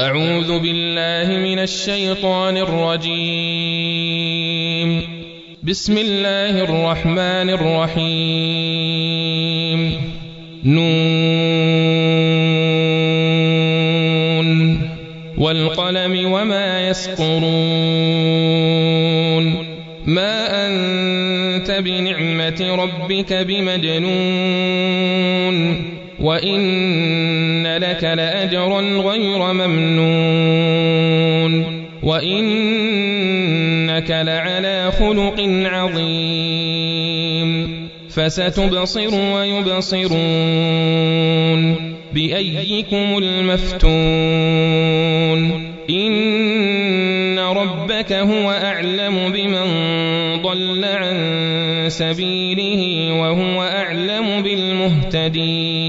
أعوذ بالله من الشيطان الرجيم. بسم الله الرحمن الرحيم. نون. والقلم وما يسطرون. ما أنت بنعمة ربك بمجنون. وإن لك لأجرا غير ممنون وإنك لعلى خلق عظيم فستبصر ويبصرون بأيكم المفتون إن ربك هو أعلم بمن ضل عن سبيله وهو أعلم بالمهتدين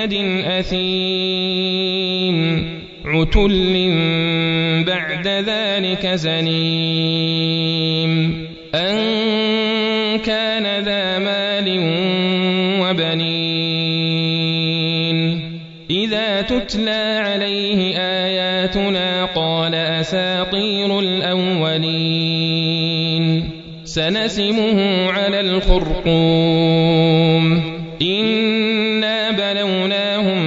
معتد أثيم عتل بعد ذلك زنيم أن كان ذا مال وبنين إذا تتلى عليه آياتنا قال أساطير الأولين سنسمه على الخرقوم إنا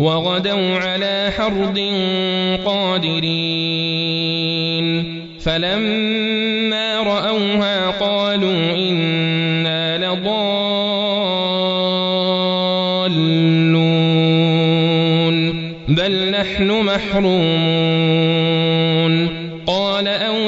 وغدوا على حرد قادرين. فلما رأوها قالوا إنا لضالون. بل نحن محرومون.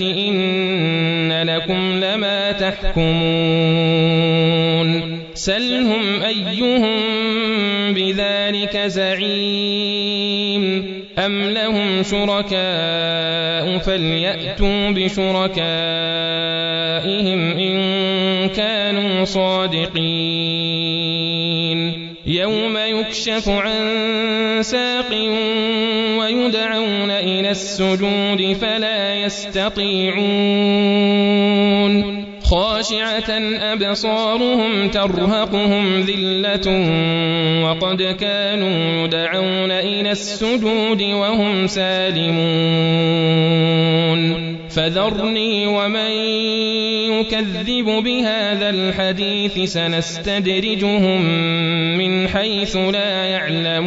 إن لكم لما تحكمون سلهم أيهم بذلك زعيم أم لهم شركاء فليأتوا بشركائهم إن كانوا صادقين يوم يكشف عن ساق ويدعون السجود فلا يستطيعون. خاشعة أبصارهم ترهقهم ذلة وقد كانوا يدعون إلى السجود وهم سالمون. فذرني ومن يكذب بهذا الحديث سنستدرجهم من حيث لا يعلمون.